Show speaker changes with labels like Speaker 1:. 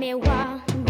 Speaker 1: me one.